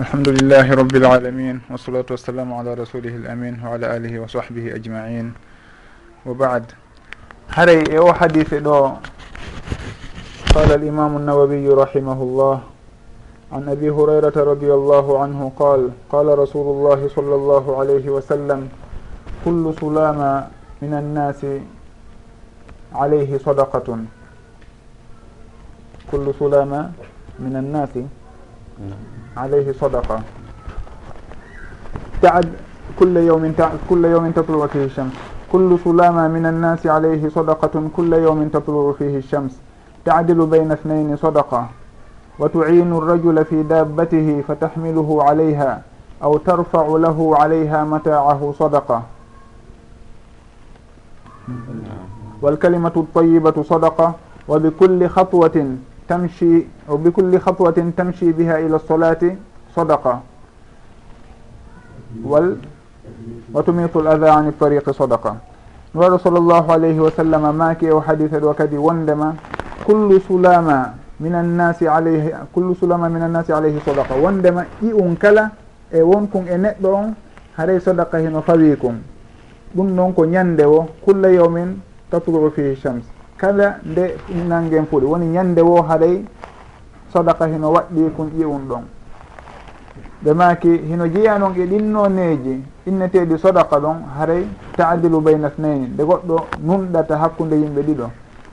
الحمد لله رب العالمين والصلاة والسلام على رسوله الأمين wa آله وصحبه wa وبعد هري إيو حديث دو قال الإمام النووي رحمه الله عن أبي هريرة رضي الله عنه قال قال رسول الله صلى الله عليه وسلم كل سلام من الناس عليه صدقة كل سلام من الناس alayhi sadaqa. تعد كل يوم كل يوم تطلع فيه الشمس كل سلامة من الناس عليه صدقة كل يوم تطلع فيه الشمس تعدل بين اثنين صدقة وتعين الرجل في دابته فتحمله عليها أو ترفع له عليها متاعه صدقة والكلمة الطيبة صدقة وبكل خطوة tamshi o bi culli khatwatin tamshi biha ila solati sadaqa. Wal wa tumitu l ada ani tariqi sadaqa. Nuraɗo sall llahu alayhi wa sallam maaki o hadise ɗo kadi wondema kullu sulama min annasi alayhi kullu sulama min annasi alayhi sadaqa. Wondema ƴi'un kala e wonkun e neɗɗo on haray sadaqa hino fawi kun ɗum noon ko ñande o kulla yawmin tatruu fihi chams kala nde nangen fuɗi woni ñande wo haɗay sodaka hino waɗɗi kon ƴiwun ɗon. Ɓe maki hino jeeya noon e ɗinno neeji inneteɗi sodaka ɗon haray taadilu bayna snayni nde goɗɗo nunɗata hakkude yimɓe ɗiɗo.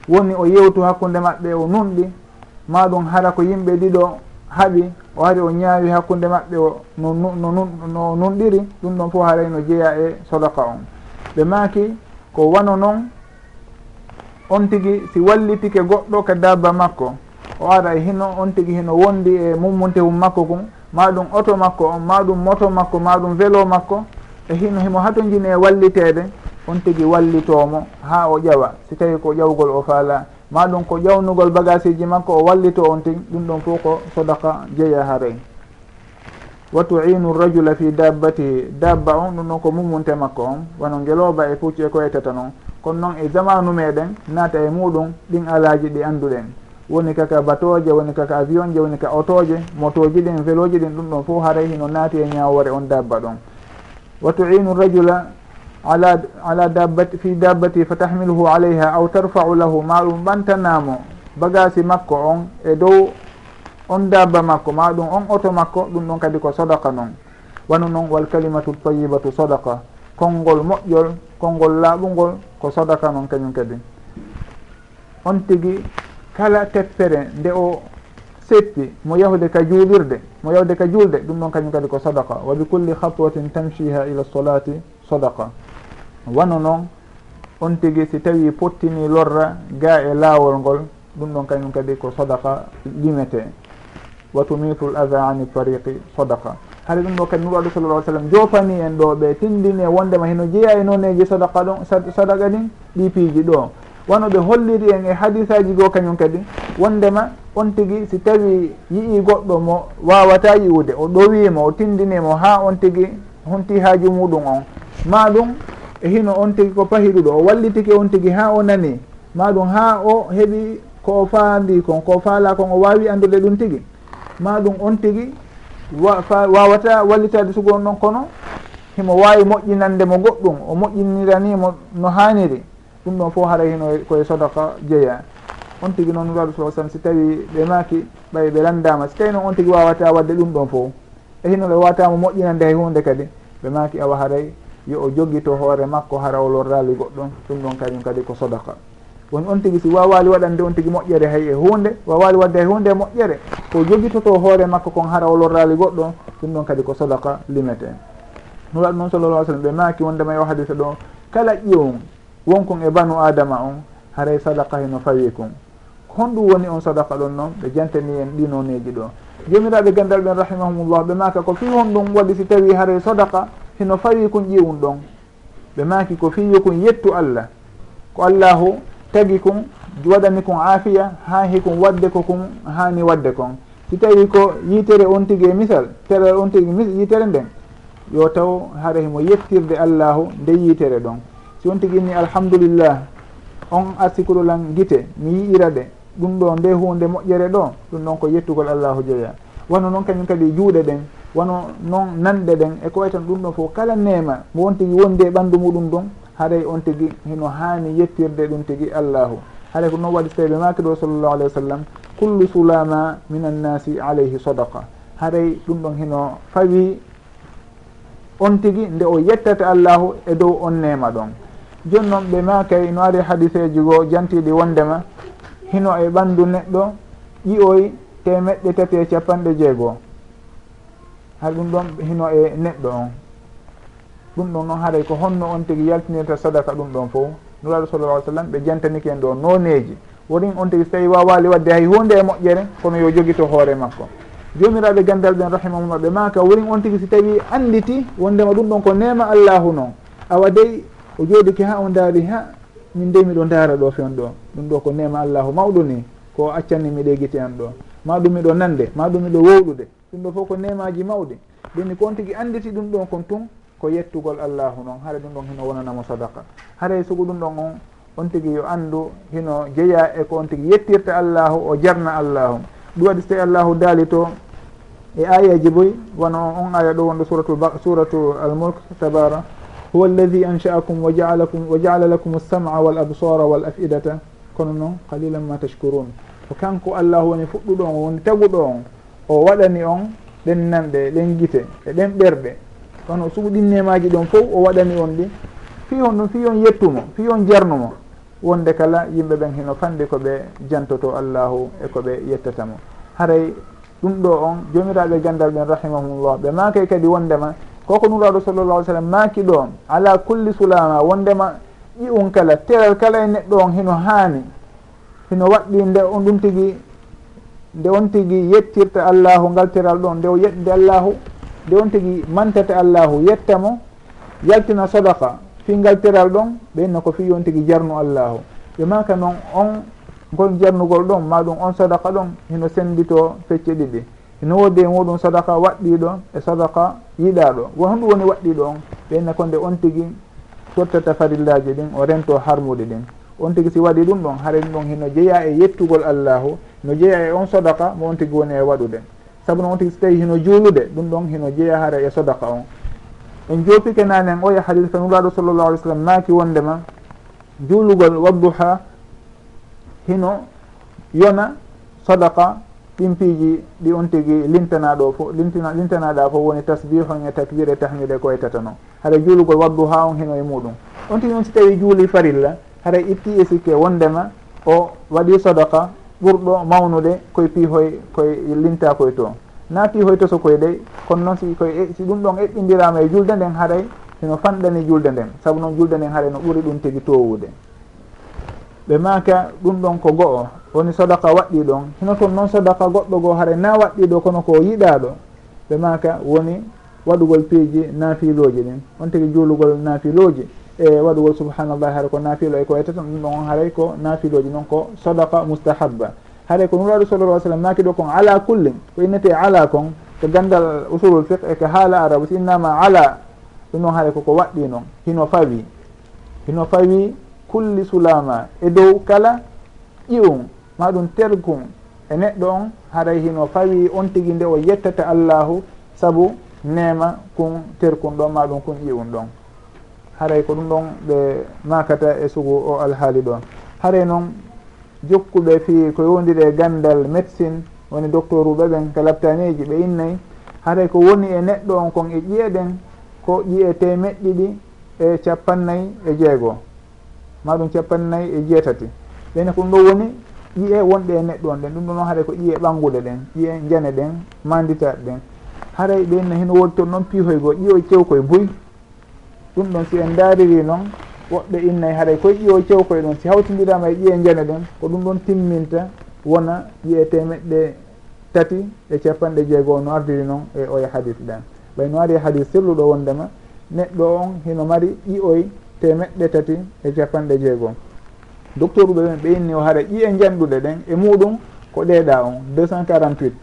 Woni o yewtu hakkude maɓɓe o nunɗi ma ɗum hara ko yimɓe ɗiɗo haaɓi o ari o ñaawi hakkude maɓɓe o no no nunɗiri ɗum ɗon fof haray no jeeya e sodaka on. Ɓe maki ko wano noon on tigi si wallitike goɗɗo ka dabba makko o ara e hino on tigi hino wondi e mummuntehum makko kon maɗum oto makko on maɗum moto makko maɗum vélo makko e hino himo hatojini e wallitede on tigi wallitomo ha o ƴawa. Si tawi ko ƴawgol o faala maɗum ko ƴawnugol bagage ji makko o wallito on tigi ɗum ɗon fof ko sodaka jeeya haray wa tuinu rajula fi dabbatihi dabba on ɗum ɗon ko mummunte makko on wono ngeloba e pucci e koyetata noon kono noon e zamanu meɗen naata e muɗum ɗin alaji ɗi anduɗen woni kaka batoje woni kaka avion je woni ka autoje motoji ɗin veloji ɗin ɗum ɗon fof haray hino naati e ñawore on dabba ɗon. Wa tuinu rajula ala ala dabbati fi dabbati fa tahmiluhu alayha aw tarfau lahu ma ɗum ɓantanamo bagasi makko on e dow on dabba makko ma ɗum on oto makko ɗum ɗon kadi ko sodaka noon. Wano noon wal kalimatu tayibatu sodaka konngol moƴƴol konngol laaɓugol ko sodaka noon kañum kadi. On tigi kala teppere nde o seppi mo yahude ka juulirde mo yahude ka juulde ɗum ɗon kañum kadi ko sodaka. Wa bi culli habwatin tamchiha ila solati sodaka. Wano noon on tigi si tawi pottini lorra ga e laawol ngol ɗum ɗon kañum kadi ko sodaka limete. Wa tumitu l ada ani tariqi sodaka. haɗa ɗum ɗo kadi nuraɗo sallallah sallam jofani en ɗo ɓe tindini e wondema heno jeeya e noneji sadaka ɗon sadaka ɗin ɗi piiji ɗo. Wano ɓe holliri en e hadisaji goo kañum kadi wondema on tigui si tawi yii goɗɗo mo wawata yiwde o ɗowimo o tindinimo ha on tigui honti haaji muɗum on. Ma ɗum e hino on tigui ko pahiɗuɗo o wallitiki on tigui ha o nani. Ma ɗum ha o heeɓi ko o faandi kon ko faala kon o wawi andude ɗum tigui ma ɗum on tigui wawata wallitade sugon noon kono? Himo wawi moƴƴinande mo goɗɗum o moƴƴiniranimo no haniri. Ɗum ɗon fof haara hino koye sodaka jeeya. On tigui noon nuraɗo sa sallam si tawi ɓe maki ɓay ɓe landama. Si tawi noon on tigui wawata wadde ɗum ɗon fof e hino ɓe watamo moƴƴinande hay hunde kadi ɓe maki awa haaray yo o joguito hoore makko hara o lorrali goɗɗon. Ɗum ɗon kañum kadi ko sodaka. woni on tigi si wawali waɗande on tigi moƴƴere hay e hunde wawali wadde hay hunde e moƴƴere. Ko joguitoto hoore makko kon hara o lorrali goɗɗo ɗum ɗon kadi ko sadaka limete no ɗum waɗi noon sallallah alih sallam ɓe maki wondema yo hadisa ɗo kala ƴiwum wonkon e banu adama on haray sadaka heno fawi kon honɗum woni on sadaka ɗon noon ɓe jantani en ɗinoneji ɗo. Jomiraɓe gandal ɓen rahimahumullah ɓe maka ko fi honɗum waɗi si tawi haray sadaka heno fawi kon ƴiwum ɗon. Ɓe maki ko fi kon yettu allah. Ko allahu tagi kon waɗani kon aafiya ha hikon wadde ko kon hani wadde kon. Si tawi ko yitere on tigi e misal terere on tigi yitere nden yo taw hara himo yettirde allahu nde yitere ɗon. Si on tigi inni alhamdulillah on arsikulolan guite mi yiira ɗe ɗum ɗo nde hunde moƴƴere ɗo ɗum ɗon ko yettugol allahu jeeya wano noon kañum kadi juuɗe ɗen wano noon nanɗe ɗen e ko way tan ɗum ɗon fof kala nema mo won tigi wondi e ɓanndu muɗum ɗon haɗay on tigui hino hani yettirde ɗum tigui allahu. Haɗay ko noon waɗi so tawi ɓe maki ɗo sallllahu alayhi wa sallam kullu sulama min annasi alayhi sodaka haɗay ɗum ɗon hino fawi on tigui nde o yettata allahu e dow on nema ɗon. Joni noon ɓe makay no ari hadiseji goo jantiɗi wondema hino e ɓandu neɗɗo ƴiyoy temeɗɗe tati e capanɗe jeegoo. Haɗa ɗum ɗon hino e neɗɗo on. ɗum ɗon noon haaray ko honno on tigi yaltinirta sadaka ɗum ɗon fof. Nuraɗo sallallah sallam ɓe jantaniki en ɗo noneji worin on tigi so tawi wawali wadde hay hunde e moƴƴere kono yo jogito hoore makko. Jomiraɓe gandal ɓen rahimahullah ɓe maka worin on tigi si tawi anditi wondema ɗum ɗon ko nema allahu noon awa dey o jooɗiki ha o daari ha min de miɗo daara ɗo fen ɗo. Ɗum ɗo ko nema allahu mawɗu ni ko accanni miɗe giti an ɗo. Ma ɗum miɗo nande ma ɗum miɗo wowɗude. Ɗum ɗo fof ko nemaji mawɗi. Ɓenni ko on tigui anditi ɗum ɗon kon tun ko yettugol allahu noon haara ɗum ɗon hino wonanamo sadaka haray sugu ɗum ɗon on on tigi yo anndu hino jeeya e ko on tigi yettirta allahu o jarna allahu. Ɗum waɗi so tawi allahu daali to e ayaji boy wono on aya ɗo wonɗo suratu suratu almulk tabara huwa alladi ansha'akum wa jaalakum wa jaala lakum alsam'a wal absara wal afidata. Kono noon qalilan ma tashkurun. Ko kanko allahu woni fuɗɗuɗo on woni taguɗo on o waɗani on ɗen nanɗe ɗen guite e ɗen ɓerɗe. kono sugu ɗinnemaji ɗon fof o waɗani on ɗi. Fi on ɗum fi on yettumo fi on jarnumo wonde kala yimɓe ɓen hino fandi koɓe jantoto allahu e koɓe yettatamo. Haray ɗum ɗo on jomiraɓe gandal ɓen rahimahumllah ɓe makay kadi wondema koko nuraɗo sallallah alih sallam maaki ɗo ala kulli sulama wondema ƴi'un kala teral kala e neɗɗo on hino haani hino waɗɗi nde on ɗum tigui nde on tigui yettirta allahu ngal teral ɗon nde o yeɗde allahu. nde on tigi mantata allahu yettamo yaltina sadaka fingal teral ɗon ɓenno ko fi on tigi jarnu allahu. Ɓe maka noon on ngon jarnugol ɗon maɗum on sadaka ɗon hino sendito fecce ɗiɗi. Hino wodi e muɗum sadaka waɗɗiɗo e sadaka yiɗaɗo. Won honɗum woni waɗɗiɗo on ɓenna ko nde on tigi tottata farillaji ɗin o rento harmude ɗin. On tigi si waɗi ɗum ɗon haren ɗon hino jeeya e yettugol allahu no jeeya e on sadaka mo on tigi woni e waɗude. saabu noon tigi so tawi hino juulude ɗum ɗon hino jeeya hara e sodaka on. En jopike nanen oya hadis ka nuraɗo sallllahu alih w sallam maaki wondema juulugol wadduha hino yona sodaka ɗin ɗi on tigi lintanaɗo fo lintina lintanaɗa fof woni tasbihon e takbire e tahmide ko waytatano haɗa juulugol waddu ha on hino e muɗum. On tigi on si tawi juuli farilla haɗa itti e sikke wondema o waɗi sodaka ɓurɗo mawnude koye piihoy koye linta koye to. Na piihoye to so koye ley kono noon si koye e, si ɗum ɗon eɓɓidirama e julde nden haɗay hino fanɗani julde nden. Saabu noon julde nden haray no ɓuuri ɗum tigi towude ɓe maka ɗum ɗon ko go'o woni sodaka waɗɗi ɗon. Hino toon noon sodaka goɗɗo goo haray na waɗɗiɗo kono ko yiɗaɗo ɓe maka woni waɗugol piiji naafiloji ɗin. On tigi juulugol naafiloji e waɗugol subhanallah haara ko naafilo e ko waytata ɗum ɗon on haaray ko naafiloji noon ko sodaka mustahabba. Haaray ko nuraɗo sallallah sallam maki ɗo kon ala kullin ko innete ala kon ko gandal usulul fiqh e ko haala arabe so innama ala ɗum noon haaray koko waɗɗi noon hino fawi. Hino fawi kulli sulama e dow kala ƴiwum maɗum terkum e neɗɗo on haray hino fawi on tigui nde o yettata allahu saabu nema kun terkum ɗon maɗum kun ƴiwum ɗon. haray ko ɗum ɗon ɓe makata e sugu o alhaali ɗon. Haray noon jokkuɓe fi ko yowdiri e gandal médecine woni docteur uɓe ɓen ka labtaneji ɓe innayyi haray ko woni e neɗɗo on kon e ƴiyeɗen ko ƴiye temeɗɗiɗi e capannayyi e jeegoo maɗum capannayyi e jeetati. Ɓeyne ko ɗum ɗo woni ƴiye wonɗe e neɗɗo on ɗen. Ɗum ɗo noon haray ko ƴiye ɓangude ɗen ƴiye jane ɗen manditaɗe ɗen. Haray ɓeyne hino wodi toon noon piihoygoo goo ƴiyoy cewkoye buy. ɗum ɗon si en daariri noon woɓɓe innayi haray koye ƴiyo cewkoye ɗon si hawtindirama e ƴiye jene ɗen ko ɗum ɗon timminta wona ƴiye temeɗɗe tati e capanɗe jeegoo no ardiri noon e oye hadis ɗen. Ɓay no ari e hadis selluɗo wondema neɗɗo on hino mari ƴiyoy temeɗɗe tati e capanɗe jeegoo. Docteur uɓe ɓen ɓe inni o haɗa ƴiye janɗuɗe ɗen e muɗum ko ɗeɗa on. Deux cent quarante huit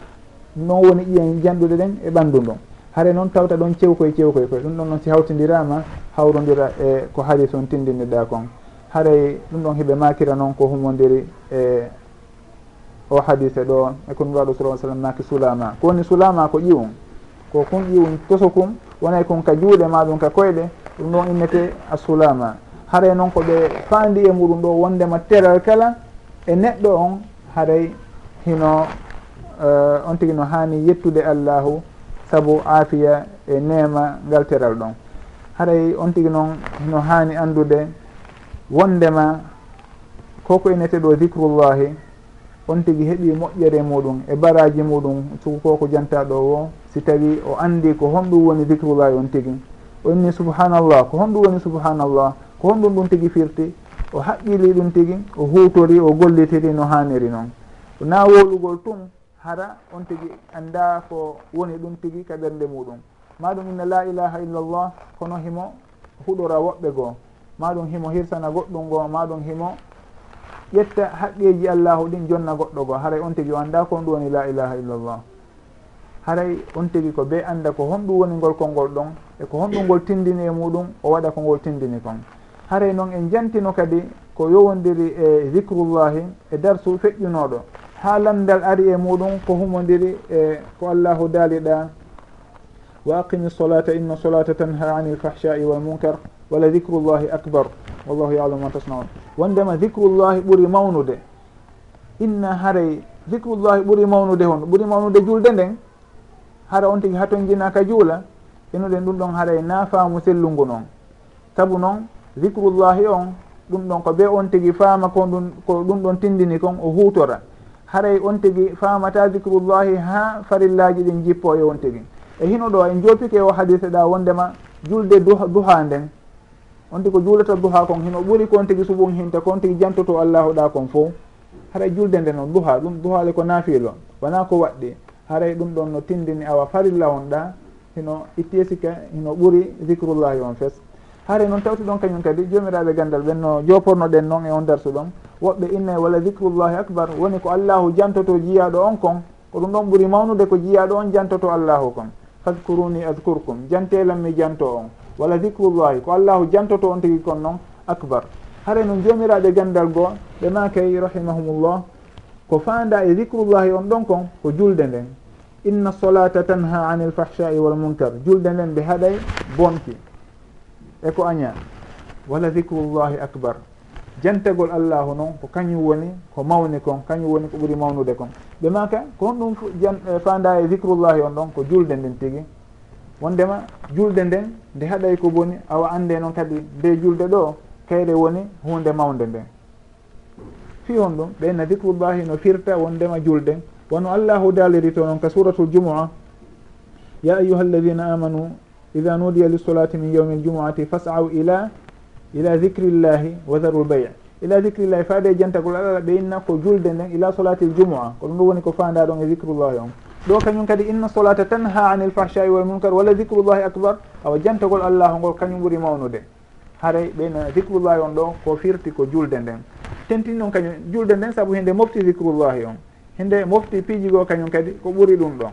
noon woni ƴiye janɗuɗe ɗen e ɓanndu ndon haare noon tawta ɗon cewkoye cewkoye koye. Ɗum ɗon noon si hawtidirama hawrodira e ko hadis on tindiniɗa kon. Haaray ɗum ɗon heɓe makira noon ko humodiri e o hadise ɗo e ko nuraɗo sala sallam maki sulama. Ko woni sulama ko ƴiwum ko kun ƴiwum toso kum wonay kon ka juuɗe maɗum ka koyɗe ɗum ɗon innete a sulama haray noon ko ɓe faandi e muɗum ɗo wondema teral kala e neɗɗo on haray hino uh, on tigi no hani yettude allahu saabu aafiya e neema ngal teral ɗon. Haray on tigi noon no haani anndude wondema koko inete e ɗo dicrullahi on tigi heeɓi moƴƴere muɗum e baraji muɗum sugu koko janta ɗo o si tawi o anndi ko honɗum woni dicrullahi on tigi. O inni subhanallah ko honɗum woni subhanallah ko honɗum ɗum tigi firti o haqqili ɗum tigi o hutori o gollitiri no haniri noon. Na wolugol tun hara on tigi annda ko woni ɗum tigi ka ɓernde muɗum maɗum inna la ilaha illallah kono himo huɗora woɓɓe goo. Maɗum himo hirsana goɗɗum goo maɗum himo ƴetta haqqeji allahu ɗin jonna goɗɗo goo. Haray on tigi o annda kon ɗum woni la ilaha illallah. Haray on tigi ko be annda ko honɗum woni ngol kolngol ɗon e ko honɗum ngol tindini e muɗum o waɗa ko ngol tindini kon. Haray noon en jantino kadi ko yowodiri e zicrullahi e darsu feƴƴunoɗo ha landal ari e muɗum ko humodiri e ko allahu daaliɗa wa aqimi solata inna solata tanha ani lfahshai walmunkar wala dicrullahi acbar wallahu yalamu ma tasnaun. Wondema dicrullahi ɓuuri mawnude. Inna haray dicrullahi ɓuuri mawnude hon ɓuuri mawnude julde nden hara on tigui haton jinaka juula inoɗen ɗum ɗon haray nafamu sellungu noon saabu noon dicrullahi on ɗum ɗon ko be on tigui faama ko ɗum ko ɗum ɗon tindini kon o hutora haray on tigi famata dicrullahi ha farillaji ɗin jippo e on tigi. E hino ɗo en jopike o hadise ɗa wondema julde duha nden. On tigi ko juulata duha kon hino ɓuuri kon tigi suɓum hinta kon tigi jantoto allahu ɗa kon fo haray julde nde noon duha ɗum duhale ko naafilo wona ko waɗɗi. Haray ɗum ɗon no tindini awa farilla on ɗa hino ittiyesika hino ɓuuri dicrullahi on fes. haare noon tawti ɗon kañum kadi jomiraɓe gandal ɓen no joporno ɗen noon e on darsu ɗon. Woɓɓe inna walla dicrullahi acbar woni ko allahu jantoto jiyaɗo on kon. Ko ɗum ɗon ɓuuri mawnude ko jiyaɗo on jantoto allahu kon. Fadkuruni adkurkum jantelam mi janto on. Walla dicrullahi ko allahu jantoto on tigui kon noon acbar haare noon jomiraɓe gandal goo ɓe makay rahimahumullah ko fanda e dicrullahi on ɗon kon ko julde nden. Inna solata tanha anil fahchai walmunkar julde nden ɓe haɗay bonki. e ko aña wala dicrullahi acbar jantagol allahu noon ko kañum woni ko mawni kon kañum woni ko ɓuuri mawnude kon. Ɓe maka ko honɗum fanda e dicrullahi on ɗon ko julde nden tigi. Wondema julde nden nde haɗay ko boni awa ande noon kadi nde julde ɗo kayre woni hunde mawde nden. Fi on ɗum ɓenna dicrullahi no firta wondema julde. Wono allahu daliri to noon ka suratul jumua. Ya ayuha alladina amanu ida nudiya lissolati min yawmi ljumuati fasaw ila ila dicrillahi wa daru lbay ila dicrillahi faade jantagol alala ɓe inna ko julde nden ila solati ljumua ko ɗum ɗum woni ko fanda ɗon e dicrullahi on ɗo kañum kadi inna solata tanha ani ilfahsai walmunkar walla dicrullahi acbar awa jantagol allahu ngol kañum ɓuuri mawnude haray ɓeyna dicrullahi on ɗo ko firti ko julde nden tentini noon kañum julde nden saabu hende mofti dicrullahi on hende mofti piijigo kañum kadi ko ɓuuri ɗum ɗon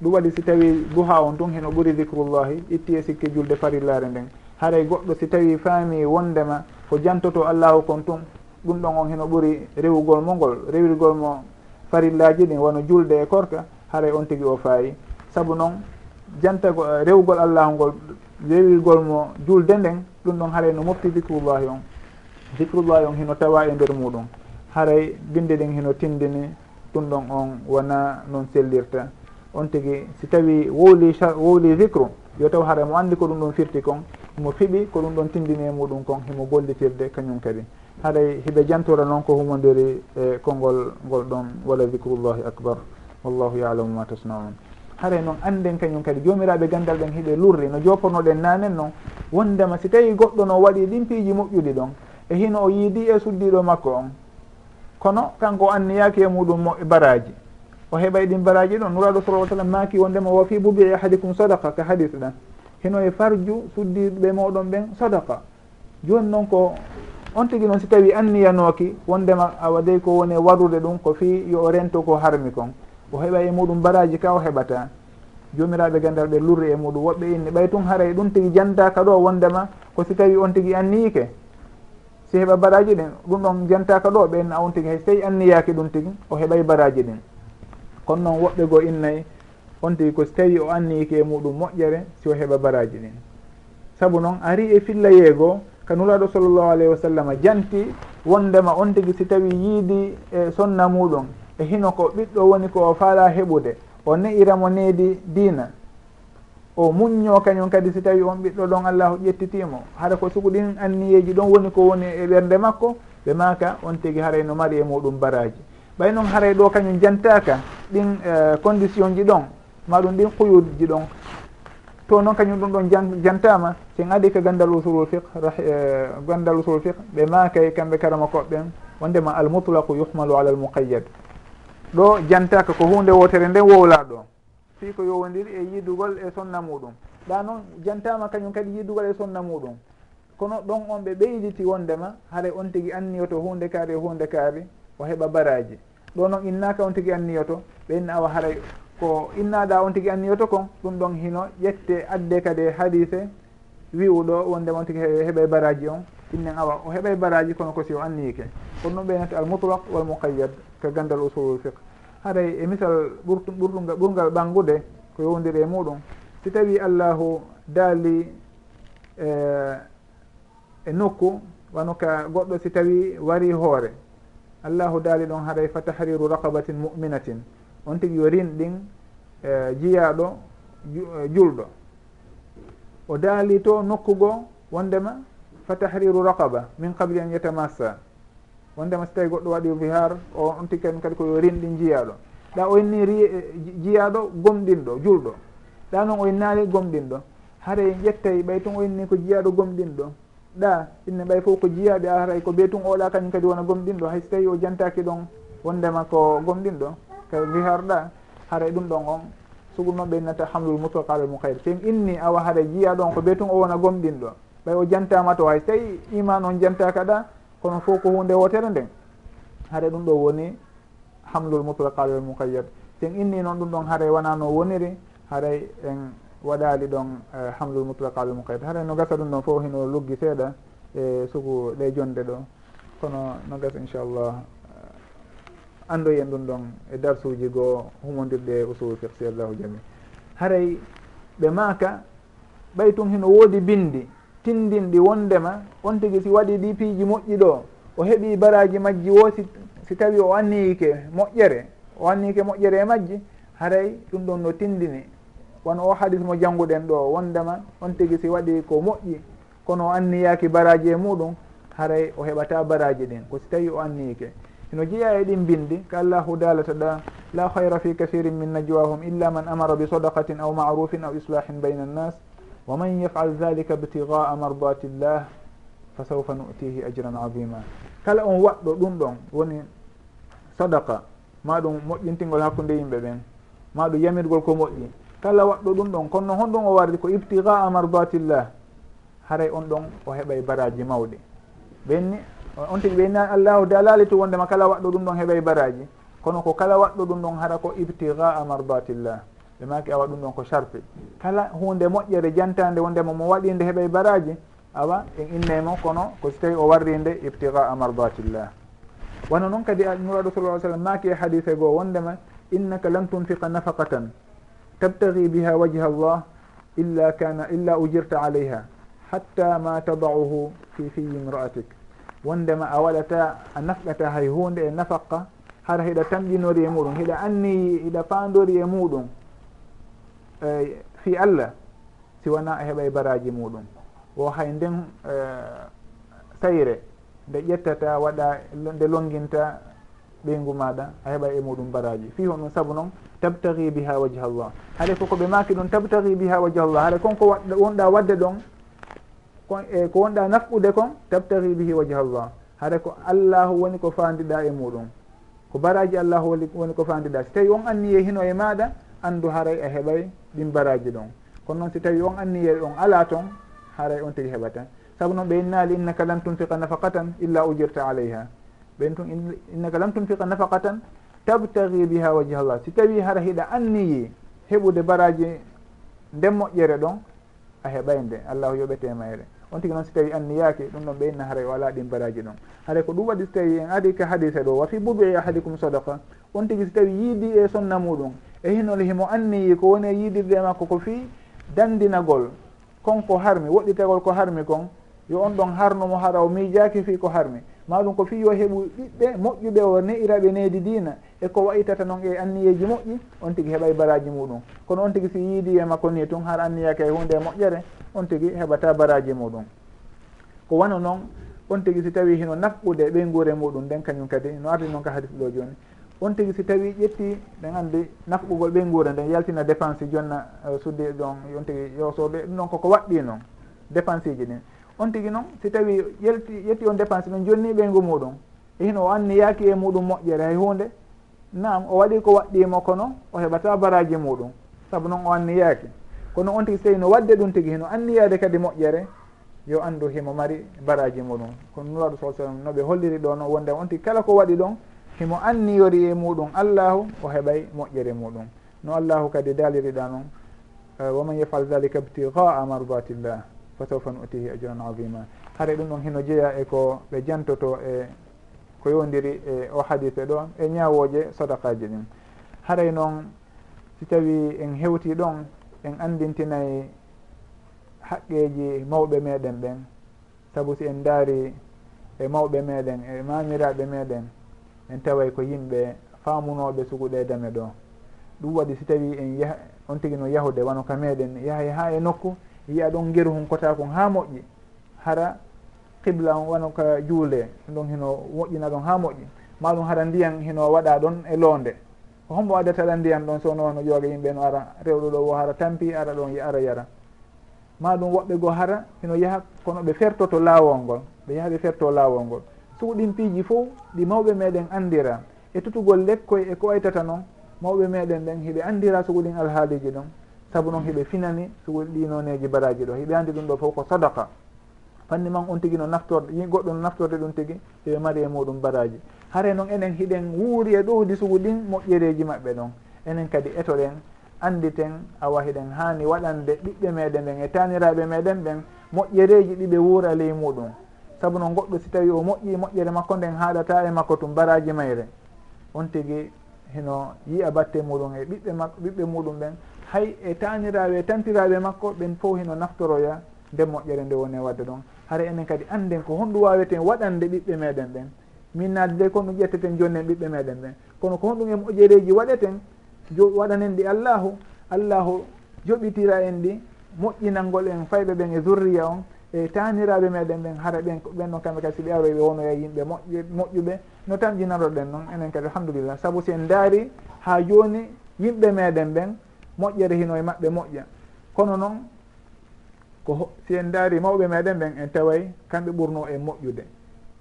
ɗum waɗi si tawi duha on tun heno ɓuri dicrullahi itti e sikke julde farillare nden. Haray goɗɗo si tawi faami wondema ko jantoto allahu kon tun ɗum ɗon on heno ɓuri rewugol mo ngol rewirgol mo farillaji ɗin wono julde e korka haray on tigui o faayi. Saabu noon jantago eh, rewugol allahu ngol rewirgol mo julde nden ɗum ɗon haray no mofti dicrullahi on. Dicrullahi on hino tawa e nder muɗum. Haray binde ɗin hino tindini ɗum ɗon on wona noon sellirta. on tigi si tawi wowli wowli vicre yo taw hara mo anndi ko ɗum ɗon firti kon himo fiɓi ko ɗum ɗon tindini e muɗum kon himo gollitirde kañum kadi. Haray hiɓe jantora noon ko humodiri e konngol ngol ɗon wala vicrullahi acbar wallahu yalamu ma tasnaun. Haray e noon anden kañum kadi jomiraɓe gandal ɗen hiɓe lurri no jopornoɗen nanen noon wondema si tawi goɗɗo no waɗi ɗin piiji moƴƴuɗi ɗon e hino o yiidi e suddiɗo makko on kono kanko anniyaki e muɗum mo e baraji o heɓay ɗin baraji ɗon nuraɗo sala sallam maki wondema wa fi bubi ahadikum sadaqa? Ka hadis ɗan. Hino e farju suddiɓe moɗon ɓen sadaqa. Joni noon ko on tigui noon si tawi anniyanoki wondema a waɗay ko woni e warude ɗum ko fi yo o rento ko harmi kon. O heɓa e muɗum baraji ka o heɓata. Jomiraɓe gandal ɓe lurri e muɗum woɓɓe inni ɓay tun haaray ɗum tigui jantaka ɗo wondema ko si tawi on tigui anniyike. Si heɓa baraji ɗin ɗum ɗon jantaka ɗo ɓen a on tigui hay so tawi anniyaki ɗum tigui o heɓay baraji ɗin. kono noon woɓɓe goo innayi on tigi ko so tawi o anniki e muɗum moƴƴere si o heɓa baraji ɗin. Saabu noon ari e filla goo ka nulaɗo sallllahu alayhi wa sallam janti wondema on tigi si tawi yiidi e sonna muɗum e hino ko ɓiɗɗo woni ko o faala heɓude o ne'iramo needi diina. O muñño kañum kadi si tawi on ɓiɗɗo ɗon allahu ƴettitimo hara ko sugu ɗin anniyeji ɗon woni ko woni e ɓernde makko ɓe maka on tigi haray no mari e muɗum baraji. ɓay noon haray ɗo kañum jantaka ɗin e, condition ji ɗon maɗum ɗin quyudji ɗon. To noon kañum ɗum ɗon jantama sen adi ka gandal usulul fiqh e, gandal usulul fiq ɓe makay kamɓe karama koɓɓen wondema almutlaqu yuhmalu ala almuqayyad. Ɗo jantaka ko hunde wotere nden wowla ɗo fi ko yowodiri e yidugol e sonna muɗum. Ɗa noon jantama kañum kadi yidugol e sonna muɗum. Kono ɗon on ɓe ɓeyditi wondema haara on tigui anniyoto hunde kaari e hunde kaari. o heɓa baraji. Ɗo noon innaka on tigui anniyoto ɓenni awa haray. Ko innaɗa on tigui anniyoto kon ɗum ɗon hino ƴette adde kadi e hadise wi'uɗo wondema on tigui heɓa baraji on. Innen awa o heɓa baraji kono ko si o anniyike. Kono noon ɓeynata almutlak wal muqayyad ko gandal usulul fiqe haray e misal ɓurtu ɓurtuga ɓurgal ɓangude ko yowdiri e muɗum. Si tawi allahu daali eh, e nokku wano ka goɗɗo si tawi wari hoore. allahu daali ɗon haray fa tahriru raqabatin muminatin. On tigi yo rin ɗin e, jiyaɗo e, julɗo. O daali to nokkugo wondema fa tahriru raqaba min qable an yatamassa wondema so tawi goɗɗo waɗi vihar o on tigi kadi kadi koyo rin ɗin jiyaɗo ɗa o inni ri e, jiyaɗo gomɗinɗo julɗo. Ɗa noon o innaali gomɗinɗo. Haray ƴettay ɓay tun o inni ko jiyaɗo gomɗinɗo. ɗa inne ɓay fof ko jiyaɓe aray ko ɓe tun oɗa kañum kadi wona gomɗinɗo hay so tawi o jantaki ɗon wondema ko gomɗinɗo ka wiharɗa haray ɗum ɗon on. Sugunoɓe innata hamdul mutlak mukayr sen inni awa haray jiya ɗon ko ɓe tun o wona gomɗinɗo ɓay o jantama to hay so tawi iman on jantaka ɗa kono fof ko hunde wotere nden haɗa ɗum ɗo woni hamlul mutlak mukayyad sen inni noon ɗum ɗon haray wonano woniri haray en waɗali ɗon e, hamdul mutlaka ɓe muqayd haɗa no gasa ɗum ɗon fof hino luggi seeɗa e sugu ɗe jonde ɗo. Kono no gasa inchallah e, andoy en ɗum ɗon e darsuji goo humodirɗe usul fiq si allahu jami haray ɓe maaka ɓay tun hino woodi bindi tindinɗi wondema on tigi si waɗi ɗi piiji moƴƴi ɗo o heeɓi baraji majji wo si si tawi o anniyike moƴƴere o anniyike moƴƴere e majji haray ɗum ɗon no tindini won o hadis mo jannguɗen ɗo wondema on tigi si waɗi ko moƴƴi. Kono o anniyaki baraji e muɗum haray o heɓata baraji ɗin. Ko si tawi o anniyike ino jeeya e ɗin bindi ko allahu dalata ɗa la hayra fi kathirin min najwahum illa man amara bi sadakatin aw marufin aw islahin bayna annas wa man yafal dhalika btigaa mardatillah fa sawfa nutihi ajran adima kala on waɗɗo ɗum ɗon woni sadaka maɗum moƴƴintingol hakkude yimɓe ɓen. Maɗum yamirgol ko moƴƴi. kala waɗɗo ɗum ɗon kono noon honɗum o wardi ko ibtigaa mardatillah haray on ɗon o heɓay baraji mawɗi ɓenni on tigi ɓenni allahu dalali to wondema kala waɗɗo ɗum ɗon heɓay baraji. Kono ko kala waɗɗo ɗum ɗon hara ko ibtigaa mardatillah ɓe maki awa ɗum ɗon ko sharpe. Kala hunde moƴƴere jantande wondema mo waɗi nde heɓay baraji awa en innemo kono ko so tawi o warri nde ibtigaa mardatillah wano noon kadi nuraɗo sallah sallam maki e hadise goo wondema innaka lan tunfiqa nafaqatan. tabtagi biha wajha allah illa kana illa ujirta alayha hatta ma tadacuhu fi fiyi imra'atik. Wondema a waɗata a nafɗata hay hunde e nafaqa hara hiɗa tamƴinori e muɗum hiɗa anniyi hiɗa pandori e muɗum e, fi allah si wona a heɓa e baraji muɗum. O hay nden e, sayre nde ƴettata waɗa nde longinta ɓeygu maɗa a heɓa e muɗum baraji fi hon ɗum saabu noon tabtagi biha wajha llah haɗa koko ɓe maki ɗum tabtagi biha wajha llah haɗa konko wonɗa wadde ɗon e ko wonɗa nafɓude kon tabtagi bihi wajha llah haɗa ko allahu woni ko fandiɗa e muɗum. Ko baraji allahu woni ko fandiɗa. So tawi on anniye hino e maɗa andu haray a heɓay ɗin baraji ɗon. Kono noon so tawi on anniye on ala toon haray on tigi heɓata. Saabu noon ɓe innali innaka lam tunfiqa nafaqatan illa ujirta alayha. Ɓen tun innaka lam tunfiqa nafaqatan tabtagi biha wajha llah si tawi hara hiɗa anniyi heɓude baraji nden moƴƴere ɗon a heɓay nde. Allahu yoɓete mayre. On tigui noon si tawi anniyaki ɗum ɗon ɓeynna haray o e ala ɗin baraji ɗon. Haray ko ɗum waɗi so tawi en adi ka hadise ɗo wa fi bubi e ahadikum sadaka on tigui si tawi yiidi e sonna muɗum e hinol himo anniyi ko woni e yiidirde e makko ko fi dandinagol konko harmi woɗɗitagol ko harmi kon yo on ɗon harnumo hara o miijaki fi ko harmi. maɗum ko fii yo heɓu ɓiɓɓe moƴƴuɓe o ne'iraɓe needi dina e ko wayitata noon e anniyeji moƴƴi on tigui heɓay baraji muɗum. Kono on tigui si yiidi e makko ni tun har anniyaka e hunde e moƴƴere on tigui heɓata baraji muɗum. Ko wano noon on tigui si tawi hino nafɓude e ɓeygure muɗum nden kañum kadi no ardi noon ka hadis ɗo joni on tigui si tawi ƴetti ɗen andi nafɓugol ɓeygure nden yaltina dépense jonna eh, uh, suddi ɗon on tigui yosoɓe ɗum noon koko waɗɗi noon dépense ji ɗin. on tigi noon si tawi ƴelti ƴetti on dépense men jonni ɓeygu muɗum. E hino o anniyaaki e muɗum moƴƴere hay hunde nam o waɗi ko waɗɗimo e kono o heɓata baraji muɗum. Saabu noon o anni yaaki. Kono on tigi so tawi no wadde ɗum tigi hino anniyaade kadi moƴƴere yo anndu himo mari baraji muɗum. Kono nuraɗo sa sallam noɓe holliri ɗo no wonde on tigi kala ko waɗi ɗon himo anniyori e muɗum allahu o heɓay moƴƴere muɗum. No allahu kadi daliriɗa noon uh, waman yafal dalika ibtigaa mardatillah. fa sawfa nutihi e ajran adima haara ɗum ɗon hino jeeya e ko ɓe jantoto e ko yowdiri e o hadise ɗo e ñawoje sadakaji ɗin. Haray noon si tawi en hewti ɗon en andintinayi haqqeji mawɓe meɗen ɓen saabu si en daari e mawɓe meɗen e mamiraɓe meɗen en taway ko yimɓe faamunoɓe suguɗe dame ɗo. Ɗum waɗi si tawi en yaha on tigi no yahude wano ka meɗen yahay ha e nokku yiya ɗon ngeru hon kota kon ha moƴƴi. Hara qibla on wano ka juule ɗon hino moƴƴina ɗon ha moƴƴi. Maɗum hara ndiyan hino waɗa ɗon e loonde ko hombo addatala ndiyan ɗon sowno noon no ƴooga yimɓe no ara rewɗo ɗo o hara tampi ara ɗon ara yara. Maɗum woɓɓe goo hara hino yaha kono ɓe fertoto laawol ngol ɓe yaha ɓe ferto laawol ngol. Suuɗin piiji fof ɗi mawɓe meɗen andira e tutugol lekkoy e ko waytata noon mawɓe meɗen ɗen hiɓe andira suguɗin alhaaliji ɗon. saabu noon hiɓe finani so woni ɗi nooneji baraji ɗo. Hiɓe andi ɗum ɗo fof ko sadaka fanni man on tigi no naftorde yi goɗɗo no naftorde ɗum tigi heɓe mari e muɗum baraji hare noon enen hiɗen wuuri e ɗowdi sugu ɗin moƴƴereji maɓɓe ɗon enen kadi etoɗen anditen awa hiɗen hani waɗande ɓiɓɓe meɗen ɓen e taniraɓe meɗen ɓen moƴƴereji ɗiɓe wuura ley muɗum. Saabu noon goɗɗo si tawi o moƴƴi moƴƴere makko nden haɗata e makko tum baraji mayre. On tigi hino yiya batte muɗum e ɓiɓɓe mak ɓiɓɓe muɗum ɓen hay e taniraɓe e tantiraɓe makko ɓen fof hino naftoroya nde moƴƴere nde woni e wadde ɗon. Hara enen kadi anden ko honɗum waweten waɗande ɓiɓɓe meɗen ɓen. Min naade de ko ɗum ƴetteten jonnen ɓiɓɓe meɗen ɓen. Kono ko honɗum e moƴƴereji waɗeten jo waɗanen ɗi allahu allahu joɓitira en ɗi moƴƴinalngol en fayɓe ɓen e zurriya on e taniraɓe meɗen ɓen hara ɓen ɓen ɗon kamɓe kadi si ɓe aroy ɓe wonoya yimɓe moƴƴe moƴƴuɓe no tamƴinaroɗen noon enen kadi alhamdulillah. Saabu si en daari ha joni yimɓe meɗen ɓen moƴƴere hino e maɓɓe moƴƴa. Kono noon ko si en daari mawɓe meɗen ɓen en taway kamɓe ɓurno en moƴƴude.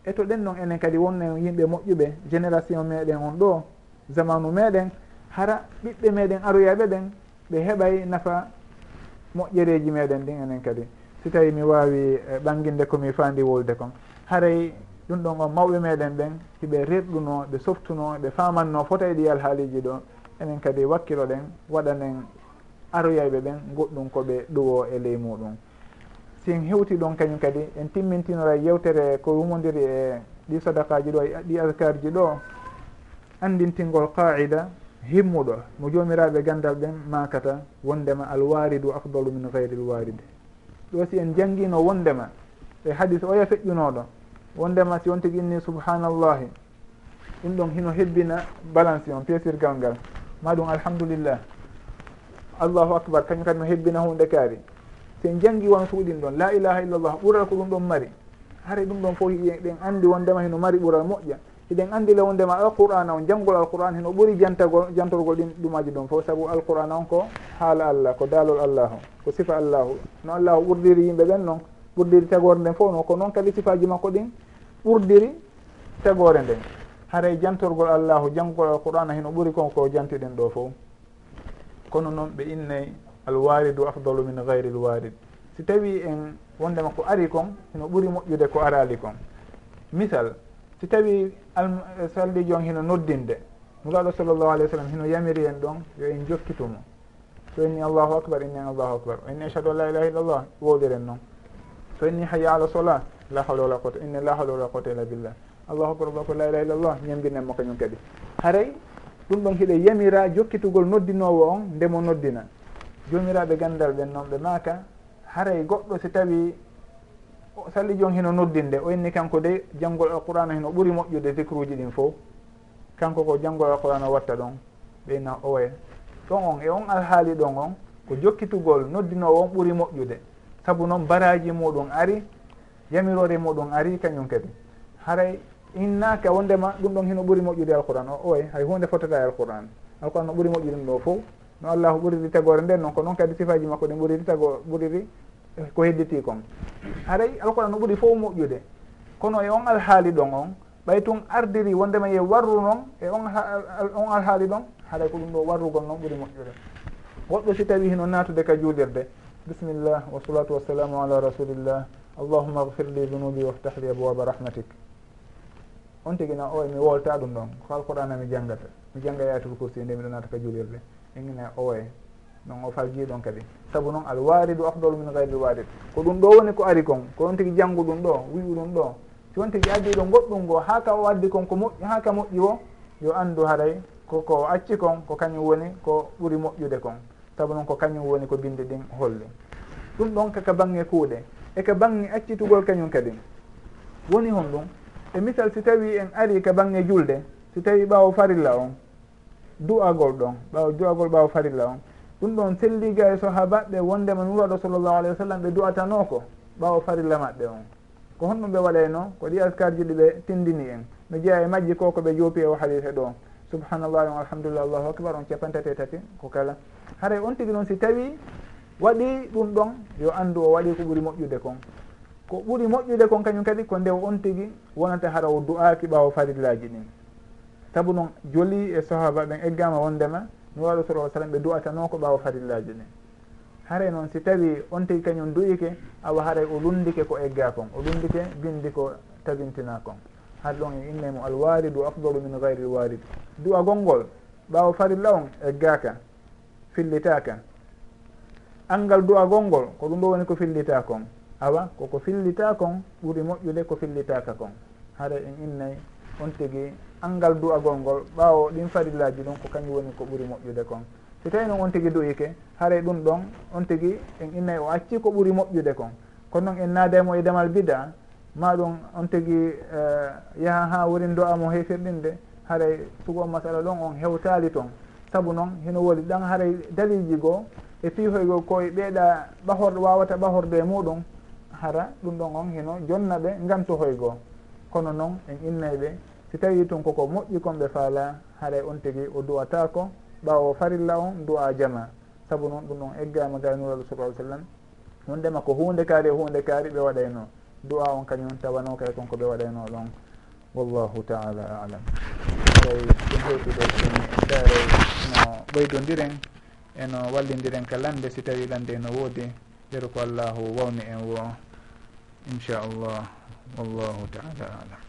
E to ɗen noon enen kadi wonnen yimɓe moƴƴuɓe génération meɗen on ɗo zamanu meɗen hara ɓiɓɓe meɗen aroyaɓe ɓen ɓe heɓay nafa moƴƴereji meɗen ɗin enen kadi. Si tawi mi wawi e, ɓanginde komi fandi wolde kon. Haray ɗum ɗon on mawɓe meɗen ɓen hiɓe rerɗuno ɓe softuno ɓe famanno fota e ɗi alhaaliji ɗo. enen kadi wakkilo ɗen waɗanen aroyayɓe ɓen goɗɗum koɓe ɗuwo e ley muɗum. Sin hewti ɗon kañum kadi en timmintinora yewtere ko wumodiri e ɗi sadakaji ɗo ɗi adkarji ɗo andintingol qaida himmuɗo. Mo jomiraɓe gandal ɓen makata wondema alwaridu afdalu min gayri lwaride ɗo si en jangguino wondema. E hadis oya feƴƴunoɗo. Wondema si on tigui inni subhanallahi. Ɗum ɗon hino hebbina balance on piesirgal ngal. ma ɗum alhamdulillah. Allahu acbar kañum kadi no hebbina hunde kaari. Sen jangi won suuɗin ɗon la ilaha illallah ɓural ko ɗum ɗon mari. Hare ɗum ɗon fof ɗen andi wondema heno mari ɓural moƴƴa. Eɗen andi le wondema alqur'ana on janggol alqur'an heno ɓuuri jantagol jantorgol ɗin ɗumaji ɗon fof. Saabu alqur'ana on ko haala allah ko daalol allahu ko sifa allahu. No allahu ɓurdiri yimɓe ɓen noon ɓurdiri tagore nden fof no ko noon kadi sifaji makko ɗin ɓurdiri tagore nden. haray jantorgol allahu janngugol alqur'ana hino ɓuri kon ko jantiɗen ɗo fof. Kono noon ɓe innay alwaridu afdalu min gayri lwarid si tawi en wondema ko ari kon hino ɓuri moƴƴude ko arali kon. Misal si tawi sallijo on hino noddinde nuraɗo sallllahu alih wa sallam hino yamiri en ɗon yo en jokkitumo so inni allahu acbar inni allahu acbar o inni achadu an la ilaha illa llah wowliren noon. So inni hayya ala sola la hawla wala quwata inni la hawla wala quwata illa billah. allahu akbar allahu akbar la ilaha illallah ñamguinenmo kañum kadi. Haray ɗum ɗon hiɗe yamira jokkitugol noddinowo on ndemo noddina. Jomiraɓe gandal ɓen noon ɓe maaka haray goɗɗo si tawi salli jon hino noddinde o inni kanko de janngol alqur'ana hino ɓuri moƴƴude vicre uji ɗin fof. Kanko ko janngol alqur'ana watta ɗon ɓeyna owe ɗon on e on alhaali ɗon on ko jokkitugol noddinowo on ɓuri moƴƴude. Saabu noon baraji muɗum ari yamirore muɗum ari kañum kadi. Haray innaka wondema ɗum ɗon hino ɓuuri moƴƴude alquran o oy hay hunde fotata e alquran alquran no ɓuuri moƴƴude ɗo fof no allahu ɓuriri tagore nden noon ko noon kadi sifaji makko ɗi ɓuriri tago ɓuriri eh, ko hedditi kon. Haray alquran no ɓuuri fof moƴƴude. Kono e on alhaali ɗon on ɓay tun ardiri wondema ye warru noon e on on alhaali ɗon haɗay ko ɗum ɗo warrugol noon ɓuuri moƴƴude. Goɗɗo si tawi hino natude ka juulirde bisimillah wa salatu wassalamu ala rasulillah allahuma gfir li dunubi waftah li abwaba rahmatik. on tigi na oye mi wolta ɗum ɗon. Ko alqur'ana mi janggata mi jangga yatul kursi nde miɗo nata ka julirde. Enina owoye non o faljiɗon kadi. Saabu noon al waridu afdalu min gayril warid ko ɗum ɗo woni ko ari kon. Ko on tigi janggu ɗum ɗo wi'u ɗum ɗo. Si on tigi addi ɗo goɗɗum ngo ha ka o addi kon ko moƴƴi ha ka moƴƴi o yo andu haray koko acci kon ko kañum woni ko ɓuuri moƴƴude kon. Saabu noon ko kañum woni ko binde ɗin holli. Ɗum ɗon kaka bange kuuɗe. Eka bange accitugol kañum kadi. Woni hon ɗum e misal si tawi en ari ka bange julde si tawi ɓaawo farilla on du'agol ɗon ɓaawo du'agol ɓaawo farilla on. Ɗum ɗon selliga e sahabaɓe wondema nuraɗo sallllahu alayh wa sallam ɓe du'atanoko ɓaawo farilla maɓɓe on. Ko honɗum ɓe waɗayno ko ɗi askar ji ɗi ɓe tindini en. Mi jeeya e majji ko ko ɓe joopi e o halife ɗo. Subhanallahi on alhamdulillah allahu akbar on capantati tati ko kala. Haray on tigi noon si tawi waɗi ɗum ɗon yo anndu o waɗi ko ɓuuri moƴƴude kon. ko ɓuuri moƴƴude kon kañum kadi ko nde on tigi wonata hara o du'aki ɓawo farillaji ɗin. Saabu noon joli e sahaba ɓen eggama wondema mi waɗo sala sallam ɓe du'atano ko ɓawo farillaji ɗin. Haray noon si tawi on tigi kañum duyike awa haray o lundike ko egga kon o lundike bindi ko tabintina kon. Har ɗon e innemo alwaridu afdalu min gayri lwarid du'a gonngol ɓawo farilla on eggaka fillitaka angal du'a gonngol ko ɗum ɗo woni ko fillita kon awa koko fillita kon ɓuuri moƴƴude ko fillitaka kon. Hara en innayi on tigui angal du'agol ngol ɓawo ɗin farillaji ɗum ko kañum woni ko ɓuuri moƴƴude kon. So tawi noon on tigui du'ike haray ɗum ɗon on tigui en innayi o acci ko ɓuuri moƴƴude kon. Kono noon en naademo e damal bida ma ɗum on tigui uh, eh, yaaha ha worin do'amo hefirɗinde haray sugo masala ɗon on hewtali toon saabu noon heno woli ɗan haray daliji goo e piihoygol koye ɓeeɗa ɓahorɗo wawata ɓahorde e muɗum hara ɗum ɗon on hino jonna ɓe gantohoy goo kono noon en innayɓe si tawi tun koko moƴƴi kon ɓe faala haray on tigui o duwatako ɓawo farilla on du'a jama. Saabu noon ɗum ɗon eggama gaynural sala sallam. Wondema ko hunde kaari e hunde kaari ɓe waɗayno. Du'a on kañum tawano kay konko ɓe waɗayno ɗon. Wallahu taala alam. Aray ɗum hewtude ɗum daaray no ɓoydodiren eno wallidiren ka lande si tawi lande no woodi. Yeru ko allahu wawni en wo. inchallah wallahu taala alam